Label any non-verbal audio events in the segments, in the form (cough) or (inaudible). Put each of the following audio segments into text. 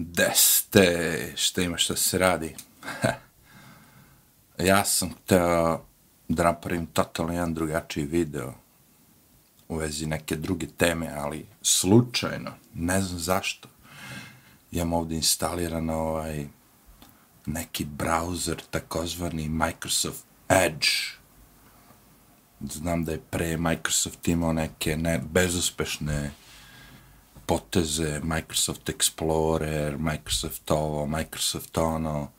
Deste, šta ima šta se radi? (laughs) ja sam hteo da napravim totalno jedan drugačiji video u vezi neke druge teme, ali slučajno, ne znam zašto, imam ovdje instaliran ovaj neki browser, takozvani Microsoft Edge. Znam da je pre Microsoft imao neke ne, bezuspešne poteze, Microsoft Explorer, Microsoft ovo, Microsoft ono,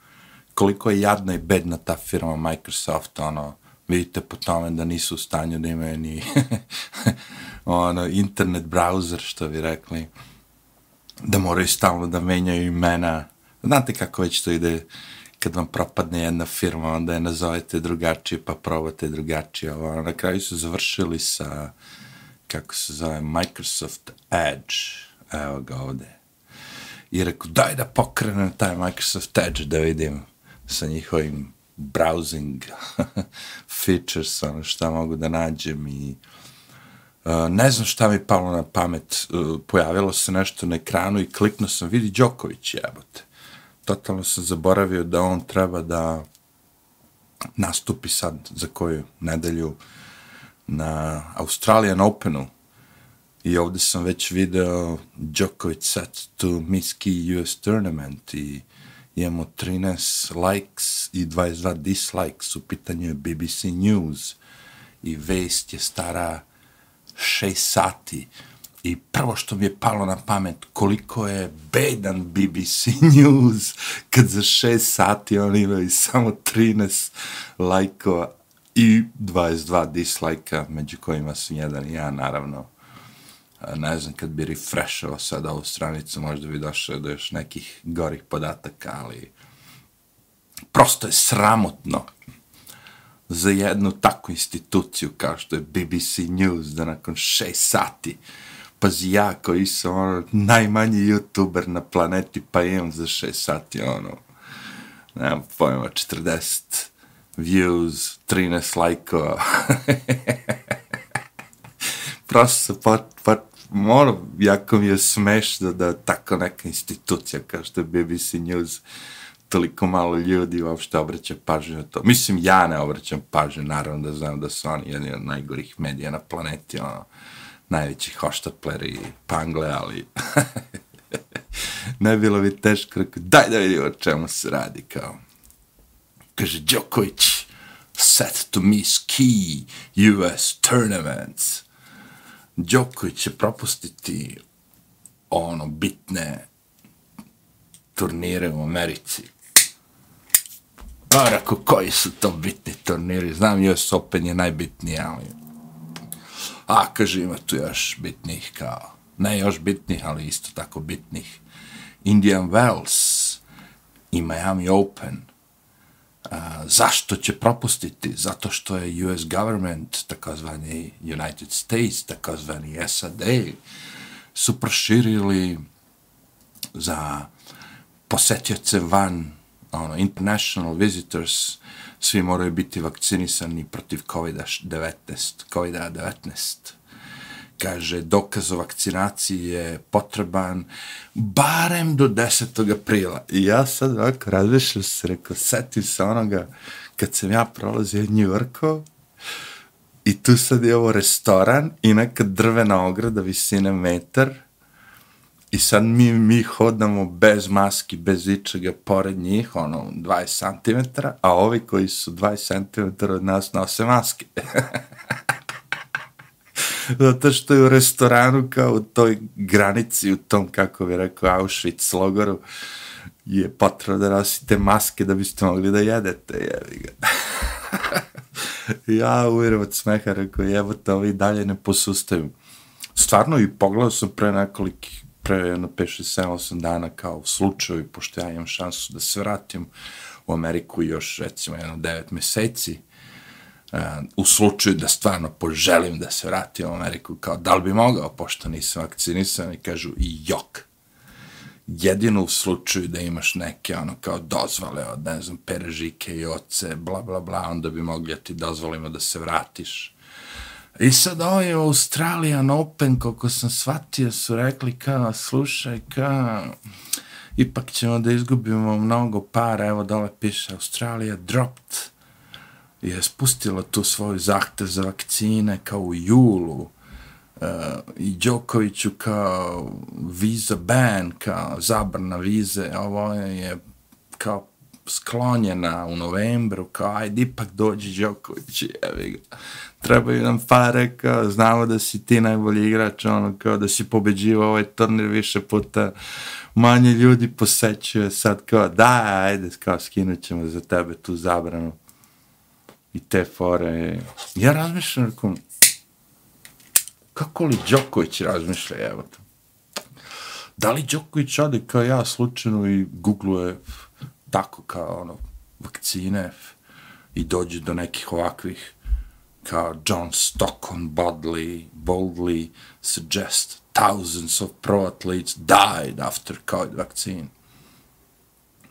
koliko je jadna i bedna ta firma Microsoft, ono, vidite po tome da nisu u stanju da imaju ni (laughs) ono, internet browser, što bi rekli, da moraju stalno da menjaju imena. Znate kako već to ide kad vam propadne jedna firma, onda je nazovete drugačije, pa probate drugačije. Ono, na kraju su završili sa, kako se zove, Microsoft Edge. Evo ga ovde. I rekao, daj da pokrenem taj Microsoft Edge da vidim sa njihovim browsing (laughs) features, ono šta mogu da nađem i uh, ne znam šta mi palo na pamet, uh, pojavilo se nešto na ekranu i kliknuo sam, vidi Đoković jebote. Totalno sam zaboravio da on treba da nastupi sad za koju nedelju na Australian Openu. I ovdje sam već video Djokovic set to Miski US tournament i imamo 13 likes i 22 dislikes, u pitanju je BBC News. I vest je stara 6 sati. I prvo što mi je palo na pamet koliko je bedan BBC News kad za 6 sati oni imaju samo 13 lajkova i 22 dislajka, među kojima su jedan i ja, naravno. Ne znam, kad bi refreshao sad ovu stranicu, možda bi došao do još nekih gorih podataka, ali prosto je sramotno za jednu takvu instituciju kao što je BBC News, da nakon šest sati, pazi ja koji sam ono, najmanji youtuber na planeti, pa imam za šest sati, ono, nemam pojma, 40 views, 13 lajkova. (laughs) prosto se pa, pa pot, ono, jako mi je smešno da tako neka institucija kao što je BBC News toliko malo ljudi uopšte obraća pažnju na to. Mislim, ja ne obraćam pažnju, naravno da znam da su oni jedni od najgorih medija na planeti, ono, najveći hoštapler i pangle, pa ali (laughs) ne bilo bi teško, daj da vidimo o čemu se radi, kao. Kaže, Djokovic, set to miss key US tournaments. Djokovic će propustiti ono bitne turnire u Americi. Pa rako, koji su to bitni turniri? Znam, US Open je najbitniji, ali... A, kaže, ima tu još bitnih kao... Ne još bitnih, ali isto tako bitnih. Indian Wells i Miami Open. A, zašto će propustiti? Zato što je US government, takozvani United States, takozvani SAD, su proširili za posetioce van ono, international visitors, svi moraju biti vakcinisani protiv COVID-19. COVID-19 kaže, dokaz o vakcinaciji je potreban barem do 10. aprila. I ja sad ovako razmišljam se, rekao, setim se onoga kad sam ja prolazio New Yorko i tu sad je ovo restoran i neka drvena ograda visine metar I sad mi, mi hodamo bez maski, bez ičega pored njih, ono, 20 cm, a ovi koji su 20 cm od nas nose maske. (laughs) Zato što je u restoranu kao u toj granici, u tom, kako bi rekao, Auschwitz logoru, je potrebno da nosite maske da biste mogli da jedete, jevi ga. (laughs) ja uviram od smeha, rekao, jevo to, ovi dalje ne posustaju. Stvarno, i pogledao sam pre nekolikih pre jedno 5, 6, 7, 8 dana kao slučaju, pošto ja imam šansu da se vratim u Ameriku još recimo jedno 9 meseci, E, u slučaju da stvarno poželim da se vratim u Ameriku, kao da li bi mogao, pošto nisam vakcinisan i kažu i jok. Jedino u slučaju da imaš neke ono kao dozvole od, ne znam, perežike i oce, bla, bla, bla, onda bi mogli da ti dozvolimo da se vratiš I sad ovaj Australian Open, koliko sam shvatio, su rekli kao, slušaj, kao, ipak ćemo da izgubimo mnogo para, evo dole piše Australija dropped, je spustila tu svoj zahtev za vakcine kao u julu, uh, i Đokoviću kao visa ban, kao zabrana vize, ovo je kao sklonjena u novembru, kao ajde ipak dođi Đoković, evi ga. Trebaju nam pare, kao znamo da si ti najbolji igrač, ono, kao da si pobeđivao ovaj turnir više puta, manje ljudi posećuje sad kao da, ajde, kao skinut ćemo za tebe tu zabranu i te fore. Ja razmišljam, rekom, kako li Đoković razmišlja, evo to. Da li Đoković ode kao ja slučajno i googluje tako kao ono, vakcine i dođe do nekih ovakvih kao John Stockton boldly, boldly suggest thousands of pro athletes died after COVID vaccine.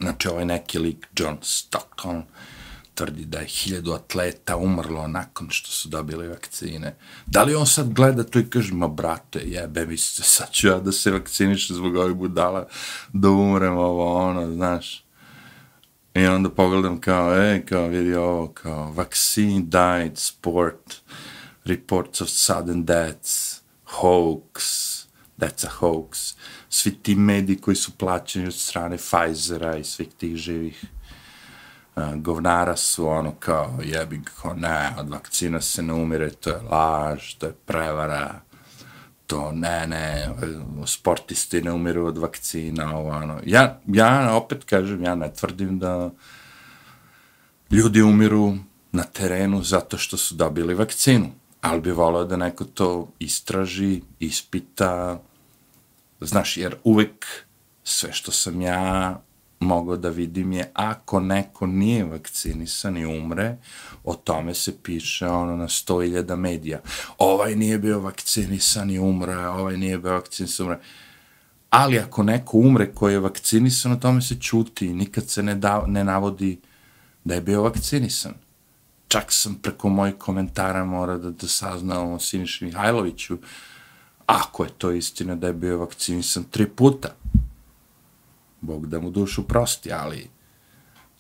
Znači, ovaj neki lik, John Stockton, tvrdi da je hiljadu atleta umrlo nakon što su dobili vakcine. Da li on sad gleda to i kaže, ma brate, jebe mi se, sad ću ja da se vakcinišem zbog ovih budala, da umrem ovo, ono, znaš. I onda pogledam kao, e, kao vidi ovo, kao vaccine died, sport, reports of sudden deaths, hoax, that's a hoax. Svi ti mediji koji su plaćeni od strane Pfizera i svih tih živih govnara su ono kao jebi kao ne, od vakcina se ne umire, to je laž, to je prevara, to ne, ne, sportisti ne umiru od vakcina, ovo, ono. Ja, ja opet kažem, ja ne tvrdim da ljudi umiru na terenu zato što su dobili vakcinu, ali bi volao da neko to istraži, ispita, znaš, jer uvek sve što sam ja mogao da vidim je ako neko nije vakcinisan i umre, o tome se piše ono na 100.000 medija. Ovaj nije bio vakcinisan i umre, ovaj nije bio vakcinisan i umre. Ali ako neko umre koji je vakcinisan, o tome se čuti i nikad se ne, da, ne navodi da je bio vakcinisan. Čak sam preko mojih komentara mora da, da saznao o Siniši Mihajloviću, ako je to istina da je bio vakcinisan tri puta. Bog da mu dušu prosti, ali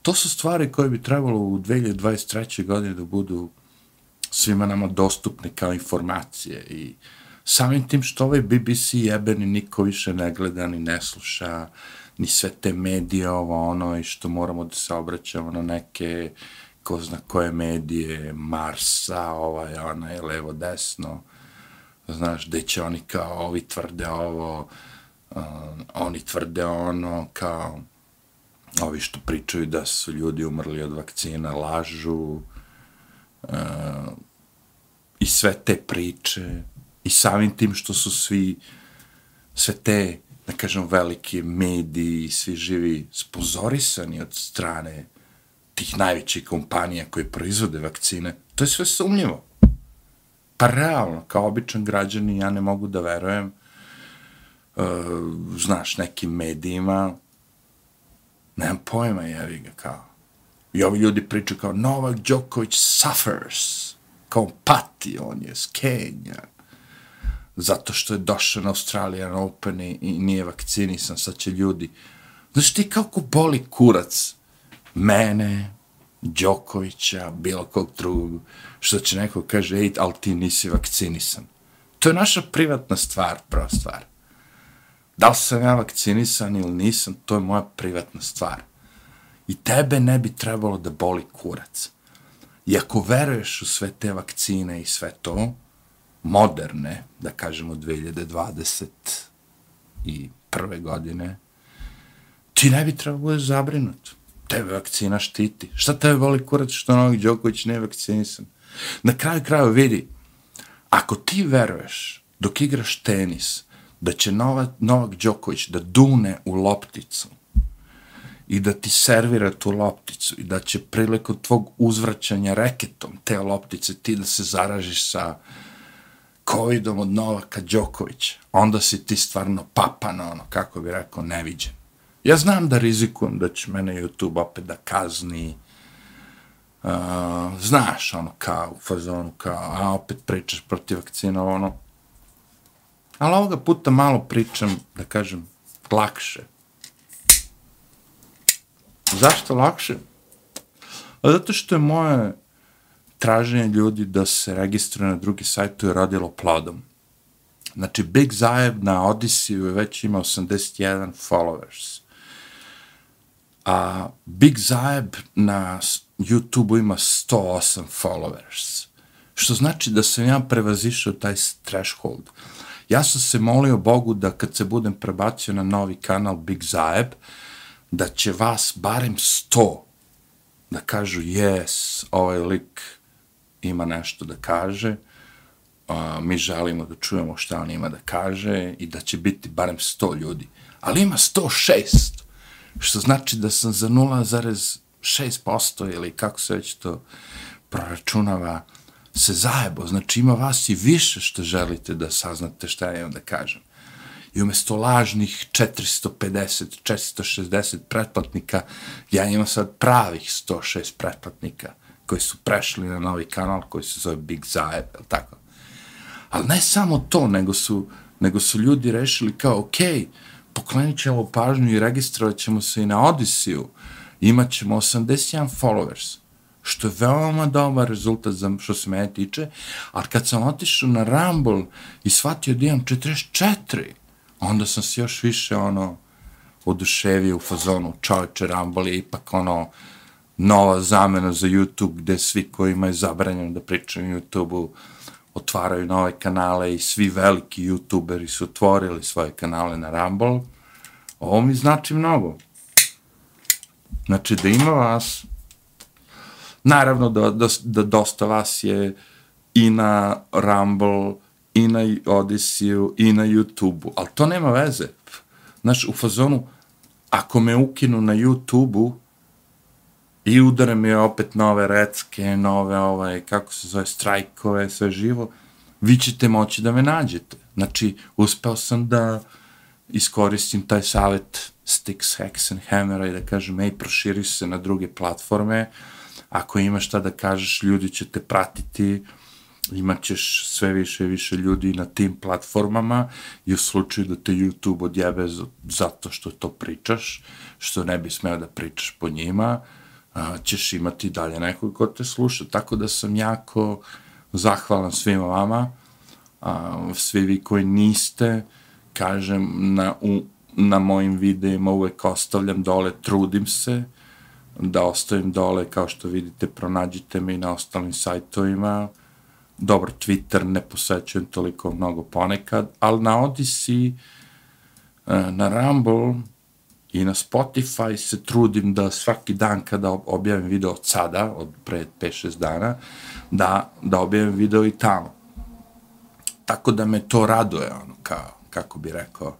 to su stvari koje bi trebalo u 2023. godine da budu svima nama dostupne kao informacije i samim tim što ovaj BBC jebeni niko više ne gleda ni ne sluša, ni sve te medije ovo ono i što moramo da se obraćamo na neke ko zna koje medije, Marsa, ovaj, ona levo, desno, znaš, gde će oni kao, ovi tvrde ovo, uh, oni tvrde ono, kao, ovi što pričaju da su ljudi umrli od vakcina, lažu, uh, i sve te priče, i samim tim što su svi, sve te, da kažem, velike mediji i svi živi spozorisani od strane tih najvećih kompanija koje proizvode vakcine, to je sve sumnjivo. Pa realno, kao običan građani, ja ne mogu da verujem uh, E, znaš, nekim medijima, nemam pojma, jevi ga, kao. I ovi ljudi pričaju kao Novak Đoković suffers, kao pati, on je skenja, zato što je došao na Australian Open i, i nije vakcinisan, sad će ljudi. Znaš ti kako boli kurac mene, Đokovića, bilo kog drugog, što će neko kaže, ej, ali ti nisi vakcinisan. To je naša privatna stvar, prva stvar. Da li sam ja vakcinisan ili nisam, to je moja privatna stvar. I tebe ne bi trebalo da boli kurac. I ako veruješ u sve te vakcine i sve to, moderne, da kažemo 2020 i prve godine, ti ne bi trebalo bude zabrinut. Tebe vakcina štiti. Šta tebe boli kurac što Novak Đoković ne vakcinisan? Na kraju kraju vidi, ako ti veruješ dok igraš tenis, da će Novak, Novak Đoković da dune u lopticu i da ti servira tu lopticu i da će prilikom tvog uzvraćanja reketom te loptice ti da se zaražiš sa covidom od Novaka Đokovića, onda si ti stvarno papan, ono, kako bi rekao, neviđen. Ja znam da rizikujem da će mene YouTube opet da kazni, uh, znaš, ono, kao, u fazonu, kao, a opet pričaš protiv vakcina, ono, Ali ovoga puta malo pričam, da kažem, lakše. Zašto lakše? Pa zato što je moje traženje ljudi da se registruje na drugi sajtu je radilo plodom. Znači, Big Zajeb na Odisiju je već ima 81 followers. A Big Zajeb na YouTube ima 108 followers. Što znači da sam ja prevazišao taj threshold. Ja sam se molio Bogu da kad se budem prebacio na novi kanal Big Zaeb, da će vas barem 100 da kažu yes, ovaj lik ima nešto da kaže, a, mi želimo da čujemo šta on ima da kaže i da će biti barem 100 ljudi. Ali ima 106, što znači da sam za 0,6% ili kako se već to proračunava, se zajebo. Znači ima vas i više što želite da saznate šta ja imam da kažem. I umjesto lažnih 450, 460 pretplatnika, ja imam sad pravih 106 pretplatnika koji su prešli na novi kanal koji se zove Big Zajeb, tako? Ali ne samo to, nego su, nego su ljudi rešili kao, ok, poklenit ćemo pažnju i registrovat ćemo se i na Odisiju, imat ćemo 81 followers, što je veoma dobar rezultat za što se mene tiče, ali kad sam otišao na Rumble i shvatio da imam 44, onda sam se još više, ono, oduševio u fazonu, čovječe, Rumble je ipak, ono, nova zamena za YouTube, gde svi koji imaju zabranjeno da pričaju na YouTube-u, otvaraju nove kanale i svi veliki youtuberi su otvorili svoje kanale na Rumble, ovo mi znači mnogo. Znači, da ima vas, naravno da, da, da dosta vas je i na Rumble, i na Odisiju, i na YouTube-u, ali to nema veze. Znaš, u fazonu, ako me ukinu na YouTube-u, i udare mi opet nove recke, nove, ovaj, kako se zove, strajkove, sve živo, vi ćete moći da me nađete. Znači, uspeo sam da iskoristim taj savjet Sticks, Hex and Hammera i da kažem, ej, proširi se na druge platforme, ako imaš šta da kažeš, ljudi će te pratiti, imat ćeš sve više i više ljudi na tim platformama i u slučaju da te YouTube odjebe zato što to pričaš, što ne bi smeo da pričaš po njima, a, ćeš imati dalje nekog ko te sluša. Tako da sam jako zahvalan svima vama, a, svi vi koji niste, kažem, na, u, na mojim videima uvek ostavljam dole, trudim se da ostavim dole, kao što vidite, pronađite me i na ostalim sajtovima. Dobro, Twitter ne posećujem toliko mnogo ponekad, ali na Odyssey, e, na Rumble, i na Spotify se trudim da svaki dan kada objavim video od sada, od pre 5-6 dana, da, da objavim video i tamo. Tako da me to raduje, ono, kao, kako bi rekao.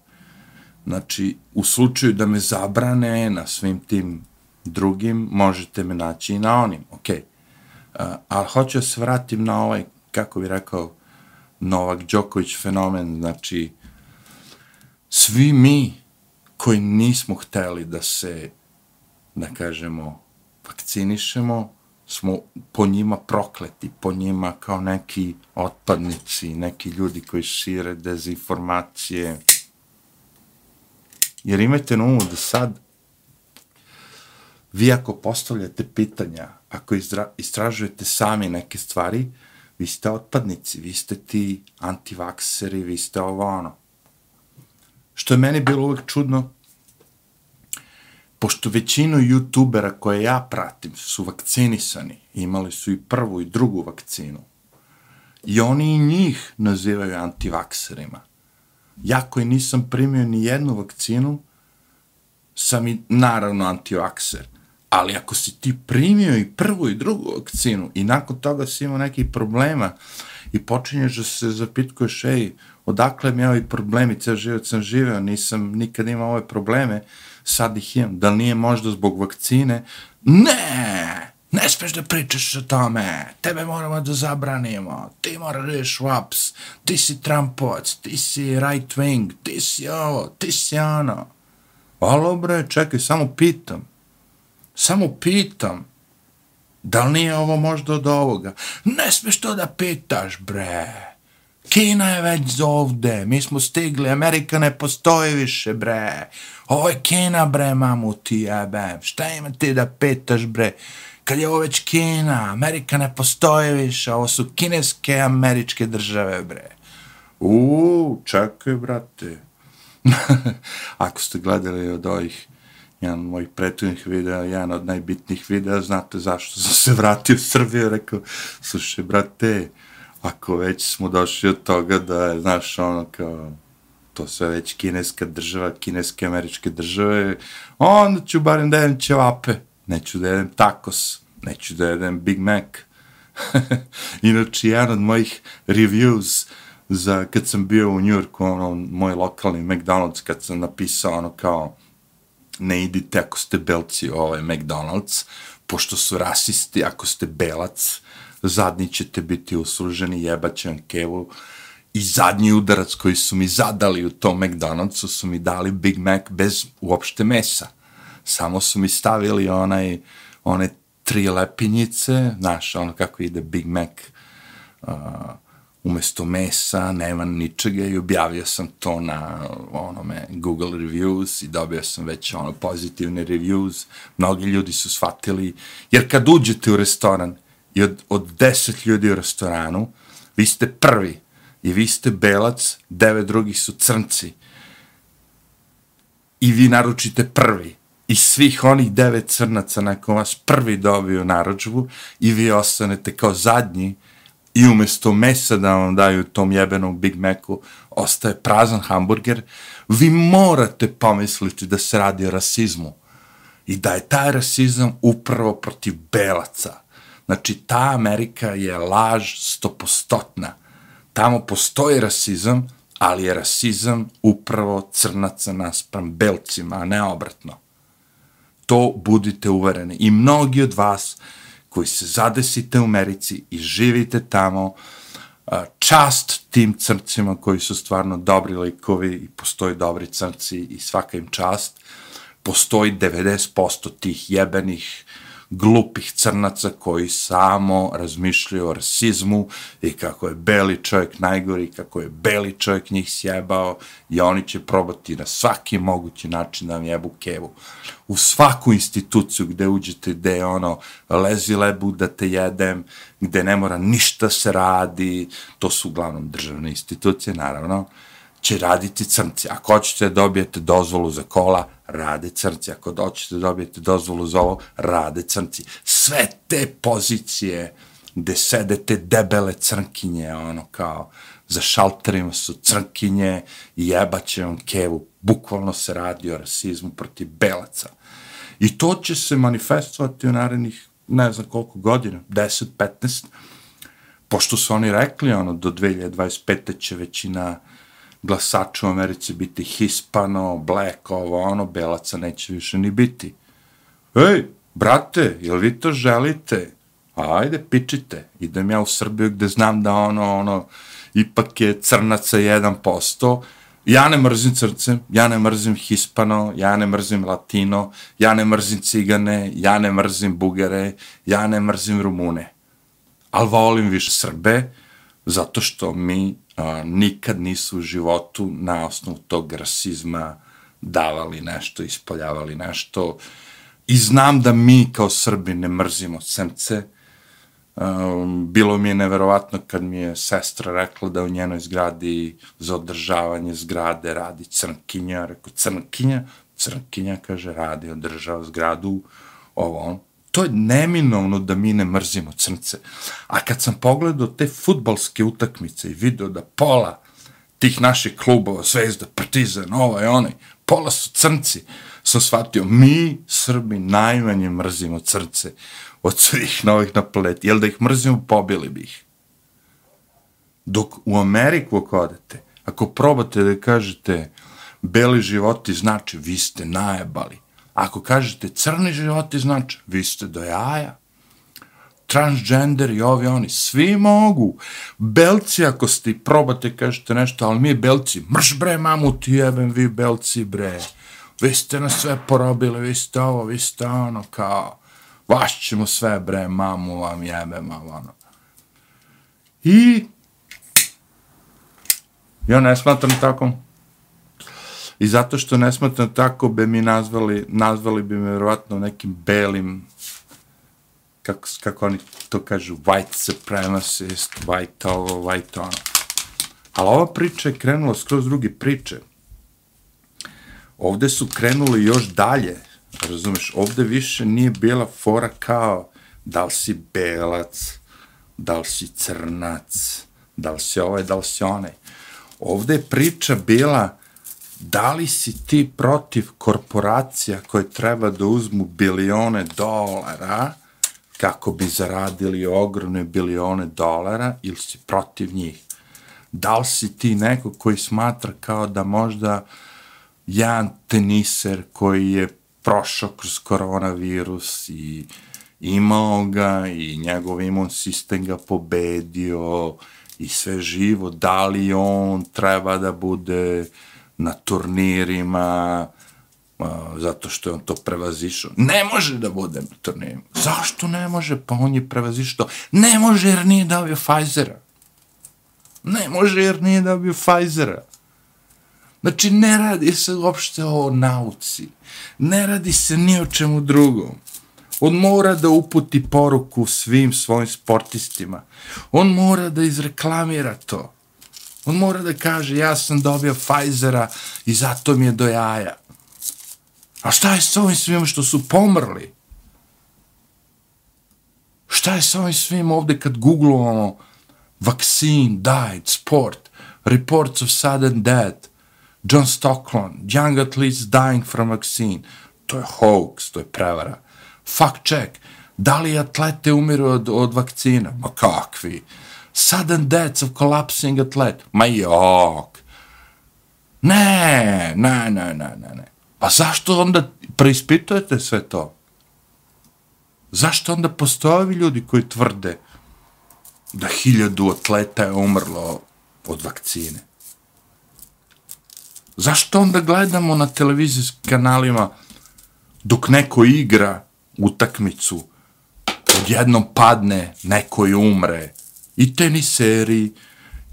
Znači, u slučaju da me zabrane na svim tim drugim, možete me naći i na onim, ok. Eh, uh, ali hoću da se vratim na ovaj, kako bi rekao, Novak Đoković fenomen, znači, svi mi koji nismo hteli da se, da kažemo, vakcinišemo, smo po njima prokleti, po njima kao neki otpadnici, neki ljudi koji šire dezinformacije. Jer imajte na umu da sad, vi ako postavljate pitanja, ako istražujete sami neke stvari, vi ste otpadnici, vi ste ti antivakseri, vi ste ovo ono što je meni bilo uvek čudno, pošto većinu youtubera koje ja pratim su vakcinisani, imali su i prvu i drugu vakcinu, i oni i njih nazivaju antivakserima. Ja koji nisam primio ni jednu vakcinu, sam i naravno antivakser. Ali ako si ti primio i prvu i drugu vakcinu i nakon toga si imao nekih problema i počinješ da se zapitkuješ, ej, odakle mi ovi problemi, ceo život sam živeo, nisam nikad imao ove probleme, sad ih imam, da li nije možda zbog vakcine? Ne! Ne smeš da pričaš o tome, tebe moramo da zabranimo, ti moraš da ješ vaps, ti si Trumpovac, ti si right wing, ti si ovo, ti si ono. Alo bre, čekaj, samo pitam, samo pitam, da li nije ovo možda od ovoga? Ne smeš to da pitaš, bre. Kina je već ovde, mi smo stigli, Amerika ne postoji više, bre. Ovo je Kina, bre, mamu ti jebem. Šta ima ti da pitaš, bre? Kad je ovo već Kina, Amerika ne postoji više, ovo su kineske američke države, bre. Uuu, čekaj, brate. (laughs) Ako ste gledali od ovih jedan od mojih prethodnih videa, jedan od najbitnijih videa, znate zašto sam se vratio u Srbiju, rekao, slušaj, brate, ako već smo došli od toga da je, znaš, ono, kao, to sve već kineska država, kineske američke države, onda ću barem da jedem ćevape, neću da jedem tacos, neću da jedem Big Mac. (laughs) Inače, jedan od mojih reviews za kad sam bio u Njurku, ono, moj lokalni McDonald's, kad sam napisao ono kao, ne idite ako ste belci u ovaj McDonald's, pošto su rasisti, ako ste belac, zadnji ćete biti usluženi, jebaće vam kevu. I zadnji udarac koji su mi zadali u tom McDonald'su su mi dali Big Mac bez uopšte mesa. Samo su mi stavili onaj, one tri lepinjice, znaš, ono kako ide Big Mac, uh, umjesto mesa, nema ničega i objavio sam to na onome Google Reviews i dobio sam već ono pozitivne reviews. Mnogi ljudi su shvatili, jer kad uđete u restoran i od, od deset ljudi u restoranu, vi ste prvi i vi ste belac, devet drugih su crnci i vi naručite prvi i svih onih devet crnaca nakon vas prvi dobiju naručbu i vi ostanete kao zadnji i umjesto mesa da vam daju tom jebenom Big Macu, ostaje prazan hamburger, vi morate pomisliti da se radi o rasizmu. I da je taj rasizam upravo protiv belaca. Znači, ta Amerika je laž stopostotna. Tamo postoji rasizam, ali je rasizam upravo crnaca naspram belcima, a ne obratno. To budite uvereni. I mnogi od vas koji se zadesite u Americi i živite tamo, čast tim crncima koji su stvarno dobri likovi i postoji dobri crnci i svaka im čast, postoji 90% tih jebenih glupih crnaca koji samo razmišljaju o rasizmu i kako je beli čovjek najgori, kako je beli čovjek njih sjebao i oni će probati na svaki mogući način da vam jebu kevu. U svaku instituciju gde uđete, gde je ono lezi lebu da te jedem, gde ne mora ništa se radi, to su uglavnom državne institucije, naravno, će raditi crnci. Ako hoćete da dobijete dozvolu za kola, rade crnci. Ako hoćete da dobijete dozvolu za ovo, rade crnci. Sve te pozicije gde sede te debele crnkinje, ono kao za šalterima su crnkinje i jebaće on kevu. Bukvalno se radi o rasizmu protiv belaca. I to će se manifestovati u narednih ne znam koliko godina, 10, 15, pošto su oni rekli, ono, do 2025. će većina glasača u Americi biti hispano, black, ovo, ono, belaca neće više ni biti. Ej, brate, jel vi to želite? Ajde, pičite. Idem ja u Srbiju gde znam da ono, ono, ipak je crnaca 1%. Ja ne mrzim crce, ja ne mrzim hispano, ja ne mrzim latino, ja ne mrzim cigane, ja ne mrzim bugare, ja ne mrzim rumune. Ali volim više Srbe, zato što mi a, nikad nisu u životu na osnovu tog rasizma davali nešto, ispoljavali nešto. I znam da mi kao Srbi ne mrzimo srce. Um, bilo mi je neverovatno kad mi je sestra rekla da u njenoj zgradi za održavanje zgrade radi crnkinja. Rekao, crnkinja? Crnkinja, kaže, radi, održava zgradu, ovo on to je neminovno da mi ne mrzimo crnce. A kad sam pogledao te futbalske utakmice i video da pola tih naših klubova, Zvezda, Partizan, ovaj, onaj, pola su crnci, sam shvatio, mi, Srbi, najmanje mrzimo crnce od svih novih na planeti. Jel da ih mrzimo, pobili bi ih. Dok u Ameriku ako odete, ako probate da kažete beli životi, znači vi ste najebali Ako kažete crni životi, znači, vi ste do jaja. Transgender i ovi oni, svi mogu. Belci, ako ste probate, kažete nešto, ali mi belci, mrš bre, mamu ti jebem, vi belci, bre. Vi ste nas sve porobili, vi ste ovo, vi ste ono, kao, vaš ćemo sve, bre, mamu vam jebem, ono. I Ja ne smatram tako. I zato što ne smatram tako, bi mi nazvali, nazvali bi me vjerovatno nekim belim, kako, kako oni to kažu, white supremacist, white ovo, white ono. Ali ova priča je krenula skroz drugi priče. Ovde su krenuli još dalje, razumeš, ovde više nije bila fora kao da li si belac, da li si crnac, da li si ovaj, da li si onaj. Ovde je priča bila da li si ti protiv korporacija koje treba da uzmu bilione dolara kako bi zaradili ogromne bilione dolara ili si protiv njih. Da li si ti neko koji smatra kao da možda jedan teniser koji je prošao kroz koronavirus i imao ga i njegov imun sistem ga pobedio i sve živo, da li on treba da bude na turnirima, zato što je on to prevazišao. Ne može da bude na turnirima. Zašto ne može? Pa on je prevazišao. Ne može jer nije dobio Pfizera. Ne može jer nije dobio Pfizera. Znači, ne radi se uopšte o nauci. Ne radi se ni o čemu drugom. On mora da uputi poruku svim svojim sportistima. On mora da izreklamira to. On mora da kaže, ja sam dobio Pfizera i zato mi je do jaja. A šta je s ovim svim što su pomrli? Šta je s ovim svim ovde kad googlovamo vaccine, diet, sport, reports of sudden death, John Stockland, young athletes dying from vaccine. To je hoax, to je prevara. Fact check. Da li atlete umiru od, od vakcina? Ma kakvi? Sudden deaths of collapsing athlete? Ma jok. Ne, ne, ne, ne, ne, ne. Pa zašto onda preispitujete sve to? Zašto onda postoje ljudi koji tvrde da hiljadu atleta je umrlo od vakcine? Zašto onda gledamo na televizijskim kanalima dok neko igra utakmicu, odjednom padne, neko i umre, i teniseri,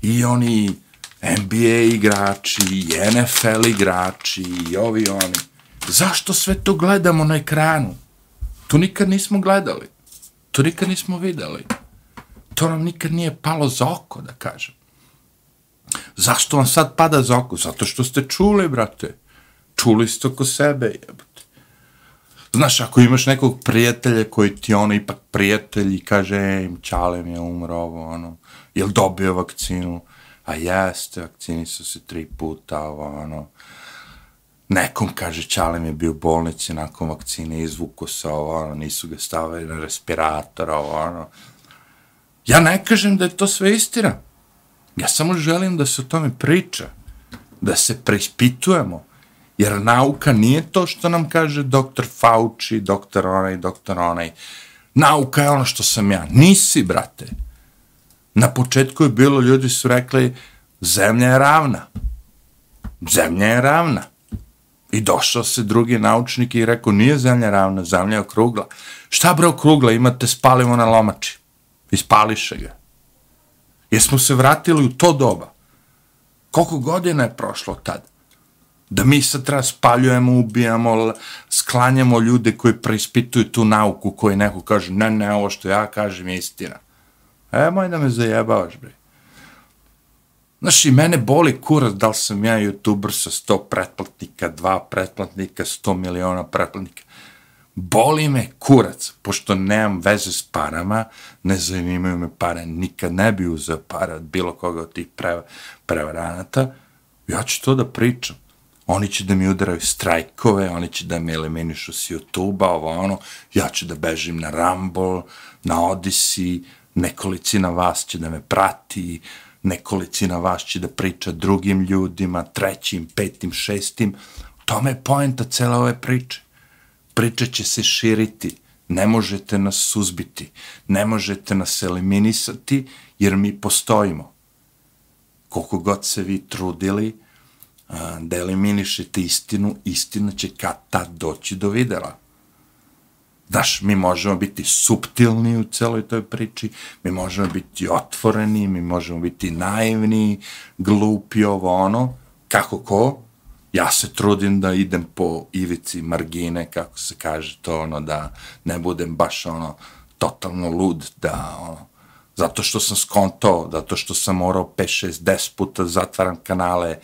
i oni NBA igrači, i NFL igrači, i ovi oni. Zašto sve to gledamo na ekranu? To nikad nismo gledali. To nikad nismo videli. To nam nikad nije palo za oko, da kažem. Zašto vam sad pada za oko? Zato što ste čuli, brate. Čuli ste oko sebe, jebate. Znaš, ako imaš nekog prijatelja koji ti ono ipak prijatelj i kaže, ej, čale mi je umro ovo, ono, jel dobio vakcinu? A jeste, vakcini su se tri puta, ovo, ono, nekom kaže, čale mi je bio u bolnici nakon vakcine, izvuko se ovo, ono, nisu ga stavili na respirator, ovo, ono. Ja ne kažem da je to sve istina. Ja samo želim da se o tome priča, da se preispitujemo, jer nauka nije to što nam kaže doktor Fauci, doktor onaj, doktor onaj. Nauka je ono što sam ja. Nisi, brate. Na početku je bilo, ljudi su rekli, zemlja je ravna. Zemlja je ravna. I došao se drugi naučnik i rekao, nije zemlja ravna, zemlja je okrugla. Šta bre okrugla, imate spalimo na lomači. Ispališe ga. Jesmo se vratili u to doba? Koliko godina je prošlo tad? Da mi sad treba spaljujemo, ubijamo, sklanjamo ljude koji preispituju tu nauku koji neko kaže, ne, ne, ovo što ja kažem je istina. E, moj da me zajebavaš, bre. Znaš, i mene boli kurac da li sam ja youtuber sa 100 pretplatnika, 2 pretplatnika, 100 miliona pretplatnika boli me kurac, pošto nemam veze s parama, ne zanimaju me pare, nikad ne bi uzeo para od bilo koga od tih pre, prevaranata, ja ću to da pričam. Oni će da mi udaraju strajkove, oni će da me eliminišu s YouTube-a, ovo ono, ja ću da bežim na Rumble, na Odyssey, nekolicina vas će da me prati, nekolicina vas će da priča drugim ljudima, trećim, petim, šestim. Tome je poenta cele ove priče priča će se širiti, ne možete nas suzbiti, ne možete nas eliminisati, jer mi postojimo. Koliko god se vi trudili da eliminišete istinu, istina će kad tad doći do videla. Znaš, mi možemo biti subtilni u celoj toj priči, mi možemo biti otvoreni, mi možemo biti naivni, glupi, ovo ono, kako ko, ja se trudim da idem po ivici margine, kako se kaže to, ono, da ne budem baš, ono, totalno lud, da, ono, zato što sam skonto, zato što sam morao 5, 6, 10 puta zatvaram kanale,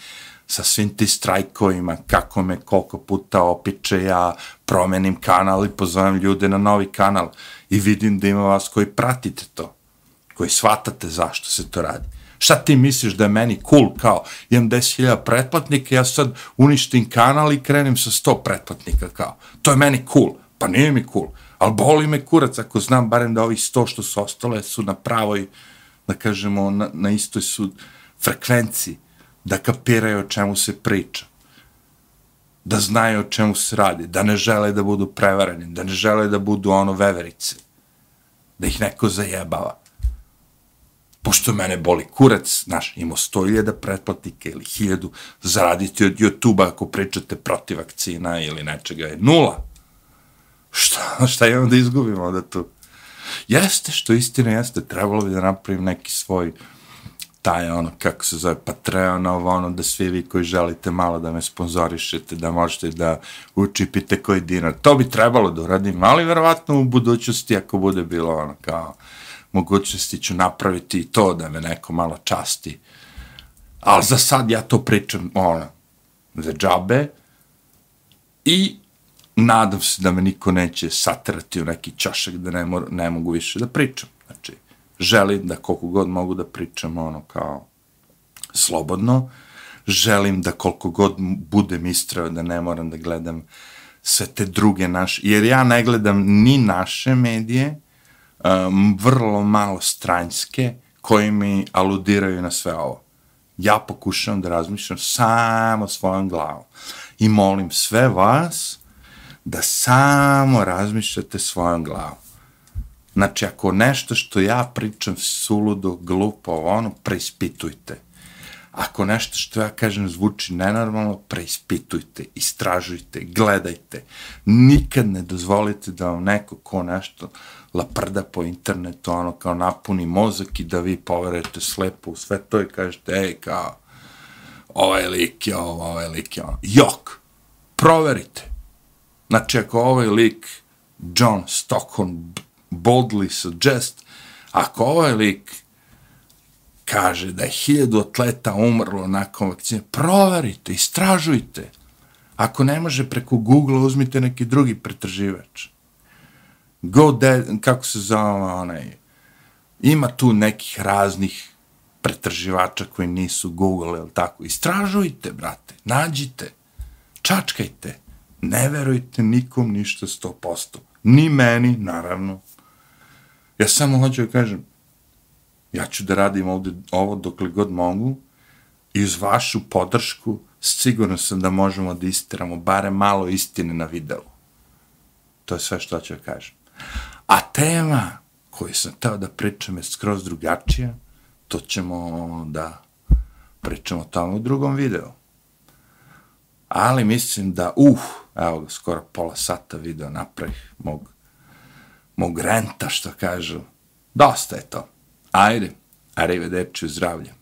sa svim ti strajkovima, kako me koliko puta opiče, ja promenim kanal i pozovem ljude na novi kanal i vidim da ima vas koji pratite to, koji shvatate zašto se to radi. Šta ti misliš da je meni cool kao imam 10.000 pretplatnika, ja sad uništim kanal i krenem sa 100 pretplatnika kao. To je meni cool. Pa nije mi cool. Ali boli me kurac ako znam barem da ovih 100 što su ostale su na pravoj, da kažemo, na, na istoj su frekvenciji da kapiraju o čemu se priča, da znaju o čemu se radi, da ne žele da budu prevareni, da ne žele da budu ono veverice, da ih neko zajebava. Pošto mene boli kurac, znaš, imao sto iljada pretplatnike ili hiljadu, zaraditi od YouTube-a ako pričate protiv vakcina ili nečega je nula. Šta, šta imam da izgubimo onda tu? Jeste, što istina jeste, trebalo bi da napravim neki svoj uh, taj ono, kako se zove, Patreon, ovo ono, da svi vi koji želite malo da me sponzorišete, da možete da učipite koji dinar. To bi trebalo da uradim, ali verovatno u budućnosti, ako bude bilo ono, kao, mogućnosti ću napraviti i to da me neko malo časti. Ali za sad ja to pričam, ono, za džabe i nadam se da me niko neće satrati u neki čašak da ne, mora, ne mogu više da pričam. Znači, želim da koliko god mogu da pričam ono kao slobodno, želim da koliko god budem istrao da ne moram da gledam sve te druge naše, jer ja ne gledam ni naše medije, um, vrlo malo stranjske, koji mi aludiraju na sve ovo. Ja pokušavam da razmišljam samo svojom glavom i molim sve vas da samo razmišljate svojom glavom. Znači, ako nešto što ja pričam suludo, glupo, ono, preispitujte. Ako nešto što ja kažem zvuči nenormalno, preispitujte, istražujte, gledajte. Nikad ne dozvolite da vam neko ko nešto laprda po internetu, ono kao napuni mozak i da vi poverujete slepo u sve to i kažete, ej, kao, ovaj lik je ovo, ovaj lik je ono. Jok! Proverite. Znači, ako ovaj lik, John Stockholm, boldly suggest, ako ovaj lik kaže da je hiljadu atleta umrlo nakon vakcine, proverite, istražujte. Ako ne može preko Google, uzmite neki drugi pretraživač. Go dead, kako se zove onaj, ima tu nekih raznih pretraživača koji nisu Google, ili tako. Istražujte, brate, nađite, čačkajte, ne verujte nikom ništa 100%. Ni meni, naravno, Ja samo hoću da kažem, ja ću da radim ovde ovo dokle god mogu i uz vašu podršku sigurno sam da možemo da istiramo bare malo istine na videu. To je sve što ću da kažem. A tema koju sam teo da pričam je skroz drugačija, to ćemo da pričamo tamo u drugom videu. Ali mislim da, uh, evo ga, skoro pola sata video napravih mog mog renta, što kažu. Dosta je to. Ajde, arrivederci, zdravlje.